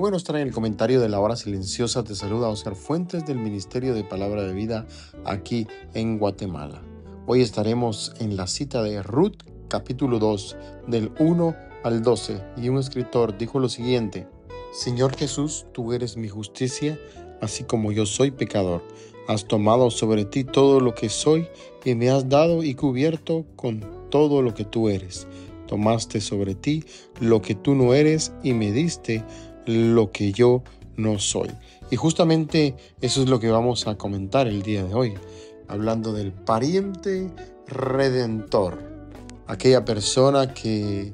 Bueno estar en el comentario de la hora silenciosa. Te saluda Oscar Fuentes del Ministerio de Palabra de Vida aquí en Guatemala. Hoy estaremos en la cita de Ruth capítulo 2 del 1 al 12 y un escritor dijo lo siguiente. Señor Jesús, tú eres mi justicia, así como yo soy pecador. Has tomado sobre ti todo lo que soy y me has dado y cubierto con todo lo que tú eres. Tomaste sobre ti lo que tú no eres y me diste lo que yo no soy. Y justamente eso es lo que vamos a comentar el día de hoy, hablando del pariente redentor, aquella persona que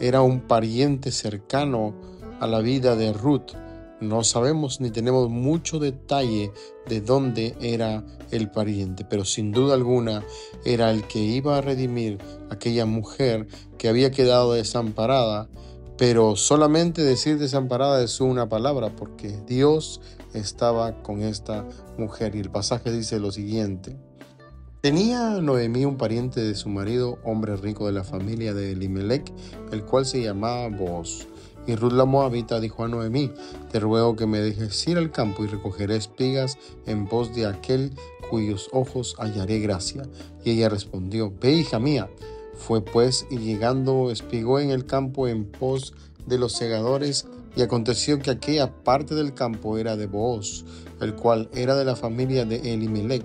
era un pariente cercano a la vida de Ruth. No sabemos ni tenemos mucho detalle de dónde era el pariente, pero sin duda alguna era el que iba a redimir aquella mujer que había quedado desamparada pero solamente decir desamparada es una palabra porque Dios estaba con esta mujer y el pasaje dice lo siguiente. Tenía Noemí un pariente de su marido, hombre rico de la familia de Elimelech, el cual se llamaba Boaz. Y Ruth la Moabita dijo a Noemí, te ruego que me dejes ir al campo y recogeré espigas en pos de aquel cuyos ojos hallaré gracia. Y ella respondió, ve hija mía. Fue pues y llegando espigó en el campo en pos de los segadores, y aconteció que aquella parte del campo era de Booz, el cual era de la familia de Elimelech.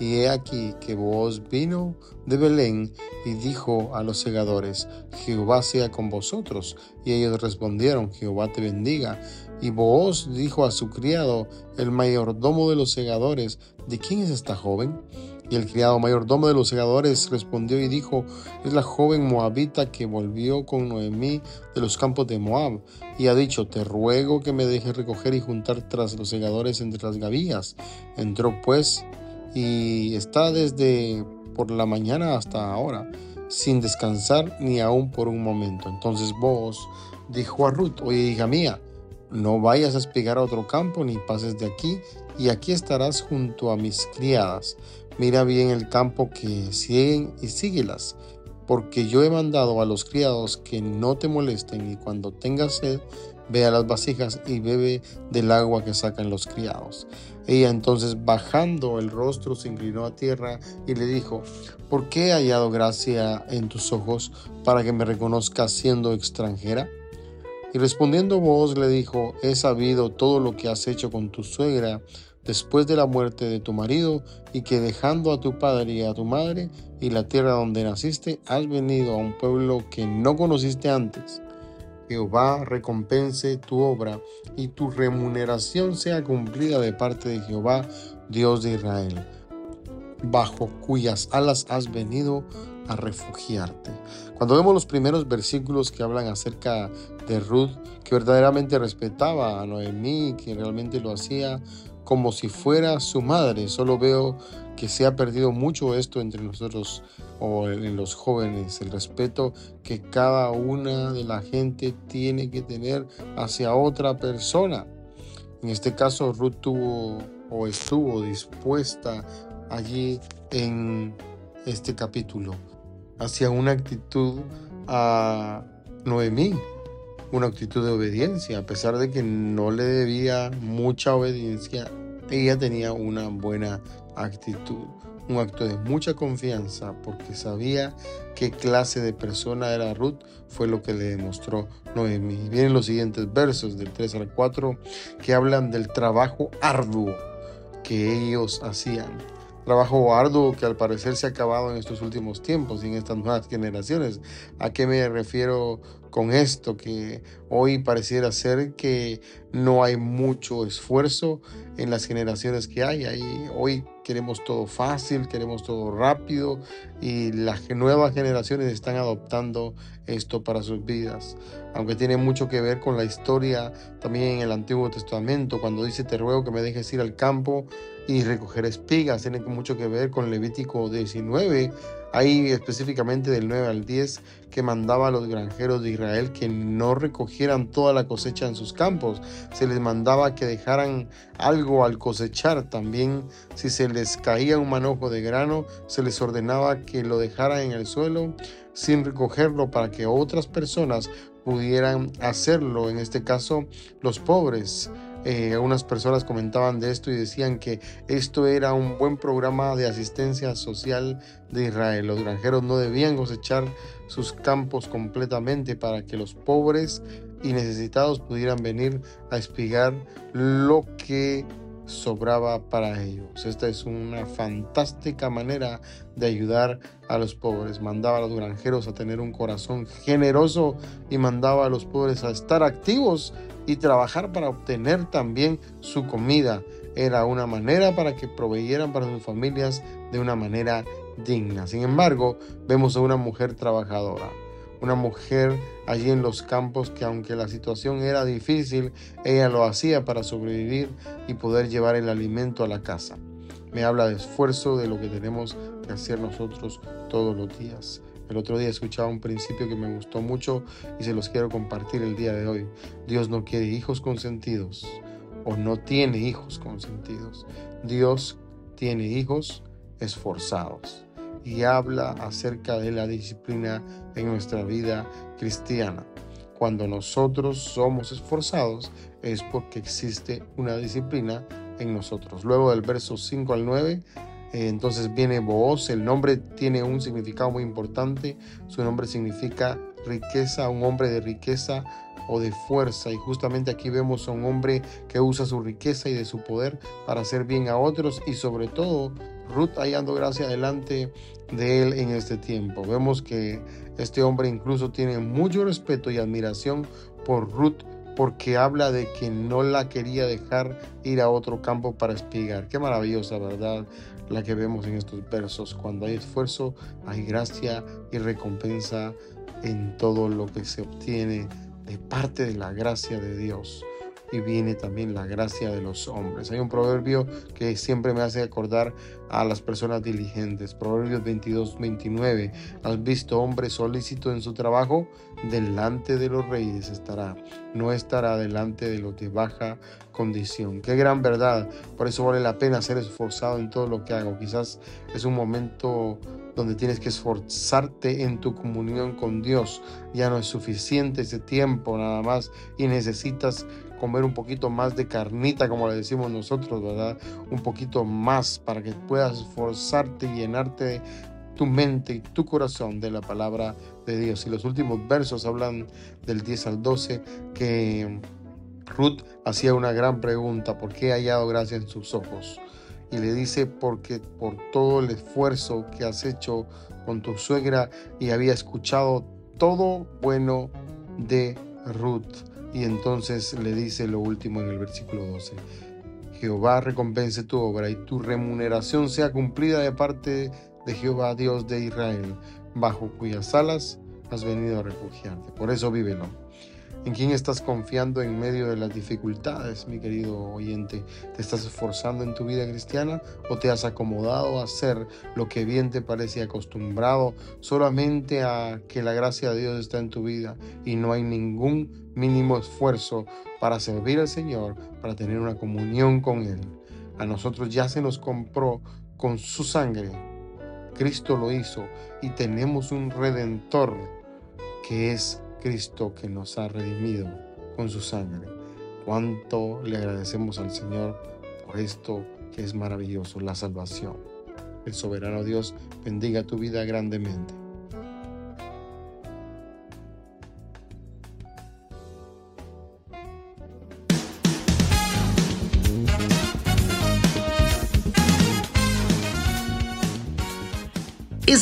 Y he aquí que Booz vino de Belén y dijo a los segadores, Jehová sea con vosotros. Y ellos respondieron, Jehová te bendiga. Y Booz dijo a su criado, el mayordomo de los segadores, ¿de quién es esta joven? Y el criado mayordomo de los segadores respondió y dijo, es la joven moabita que volvió con Noemí de los campos de Moab, y ha dicho, te ruego que me dejes recoger y juntar tras los segadores entre las gavillas. Entró pues y está desde por la mañana hasta ahora, sin descansar ni aún por un momento. Entonces vos dijo a Ruth, oye hija mía, no vayas a espigar a otro campo ni pases de aquí, y aquí estarás junto a mis criadas. Mira bien el campo que siguen y síguelas, porque yo he mandado a los criados que no te molesten y cuando tengas sed, ve a las vasijas y bebe del agua que sacan los criados. Ella entonces bajando el rostro se inclinó a tierra y le dijo, ¿por qué he hallado gracia en tus ojos para que me reconozcas siendo extranjera? Y respondiendo vos le dijo, he sabido todo lo que has hecho con tu suegra después de la muerte de tu marido, y que dejando a tu padre y a tu madre y la tierra donde naciste, has venido a un pueblo que no conociste antes. Jehová recompense tu obra y tu remuneración sea cumplida de parte de Jehová, Dios de Israel, bajo cuyas alas has venido a refugiarte. Cuando vemos los primeros versículos que hablan acerca de Ruth, que verdaderamente respetaba a Noemí, que realmente lo hacía como si fuera su madre. Solo veo que se ha perdido mucho esto entre nosotros o en los jóvenes, el respeto que cada una de la gente tiene que tener hacia otra persona. En este caso, Ruth tuvo o estuvo dispuesta allí en este capítulo hacia una actitud a Noemí, una actitud de obediencia, a pesar de que no le debía mucha obediencia, ella tenía una buena actitud, un acto de mucha confianza porque sabía qué clase de persona era Ruth, fue lo que le demostró Noemí. Vienen los siguientes versos del 3 al 4 que hablan del trabajo arduo que ellos hacían trabajo arduo que al parecer se ha acabado en estos últimos tiempos y en estas nuevas generaciones. ¿A qué me refiero con esto, que hoy pareciera ser que no hay mucho esfuerzo en las generaciones que hay. Hoy queremos todo fácil, queremos todo rápido y las nuevas generaciones están adoptando esto para sus vidas. Aunque tiene mucho que ver con la historia también en el Antiguo Testamento, cuando dice te ruego que me dejes ir al campo y recoger espigas, tiene mucho que ver con Levítico 19, ahí específicamente del 9 al 10, que mandaba a los granjeros de Israel que no recogieran toda la cosecha en sus campos, se les mandaba que dejaran algo al cosechar, también si se les caía un manojo de grano, se les ordenaba que lo dejaran en el suelo sin recogerlo para que otras personas pudieran hacerlo, en este caso los pobres. Eh, algunas personas comentaban de esto y decían que esto era un buen programa de asistencia social de Israel. Los granjeros no debían cosechar sus campos completamente para que los pobres y necesitados pudieran venir a espigar lo que sobraba para ellos. Esta es una fantástica manera de ayudar a los pobres. Mandaba a los granjeros a tener un corazón generoso y mandaba a los pobres a estar activos y trabajar para obtener también su comida. Era una manera para que proveyeran para sus familias de una manera digna. Sin embargo, vemos a una mujer trabajadora una mujer allí en los campos que aunque la situación era difícil, ella lo hacía para sobrevivir y poder llevar el alimento a la casa. Me habla de esfuerzo, de lo que tenemos que hacer nosotros todos los días. El otro día escuchaba un principio que me gustó mucho y se los quiero compartir el día de hoy. Dios no quiere hijos consentidos o no tiene hijos consentidos. Dios tiene hijos esforzados y habla acerca de la disciplina en nuestra vida cristiana. Cuando nosotros somos esforzados es porque existe una disciplina en nosotros. Luego del verso 5 al 9, eh, entonces viene Booz. El nombre tiene un significado muy importante. Su nombre significa riqueza, un hombre de riqueza o de fuerza. Y justamente aquí vemos a un hombre que usa su riqueza y de su poder para hacer bien a otros y sobre todo Ruth hallando gracia delante de él en este tiempo. Vemos que este hombre incluso tiene mucho respeto y admiración por Ruth porque habla de que no la quería dejar ir a otro campo para espigar. Qué maravillosa, ¿verdad? La que vemos en estos versos. Cuando hay esfuerzo, hay gracia y recompensa en todo lo que se obtiene de parte de la gracia de Dios y viene también la gracia de los hombres. Hay un proverbio que siempre me hace acordar a las personas diligentes. Proverbios 22, 29. ¿Has visto hombre solícito en su trabajo? Delante de los reyes estará. No estará delante de los de baja condición. Qué gran verdad. Por eso vale la pena ser esforzado en todo lo que hago. Quizás es un momento donde tienes que esforzarte en tu comunión con Dios. Ya no es suficiente ese tiempo nada más y necesitas comer un poquito más de carnita, como le decimos nosotros, ¿verdad? Un poquito más para que puedas esforzarte y llenarte tu mente y tu corazón de la palabra de Dios. Y los últimos versos hablan del 10 al 12 que Ruth hacía una gran pregunta, ¿por qué ha hallado gracia en sus ojos? Y le dice, porque por todo el esfuerzo que has hecho con tu suegra y había escuchado todo bueno de Ruth. Y entonces le dice lo último en el versículo 12. Jehová recompense tu obra y tu remuneración sea cumplida de parte de Jehová Dios de Israel, bajo cuyas alas has venido a refugiarte. Por eso vívelo ¿En quién estás confiando en medio de las dificultades, mi querido oyente? ¿Te estás esforzando en tu vida cristiana o te has acomodado a hacer lo que bien te parece acostumbrado solamente a que la gracia de Dios está en tu vida y no hay ningún mínimo esfuerzo para servir al Señor, para tener una comunión con Él? A nosotros ya se nos compró con su sangre. Cristo lo hizo y tenemos un redentor que es Cristo que nos ha redimido con su sangre. Cuánto le agradecemos al Señor por esto que es maravilloso, la salvación. El soberano Dios bendiga tu vida grandemente.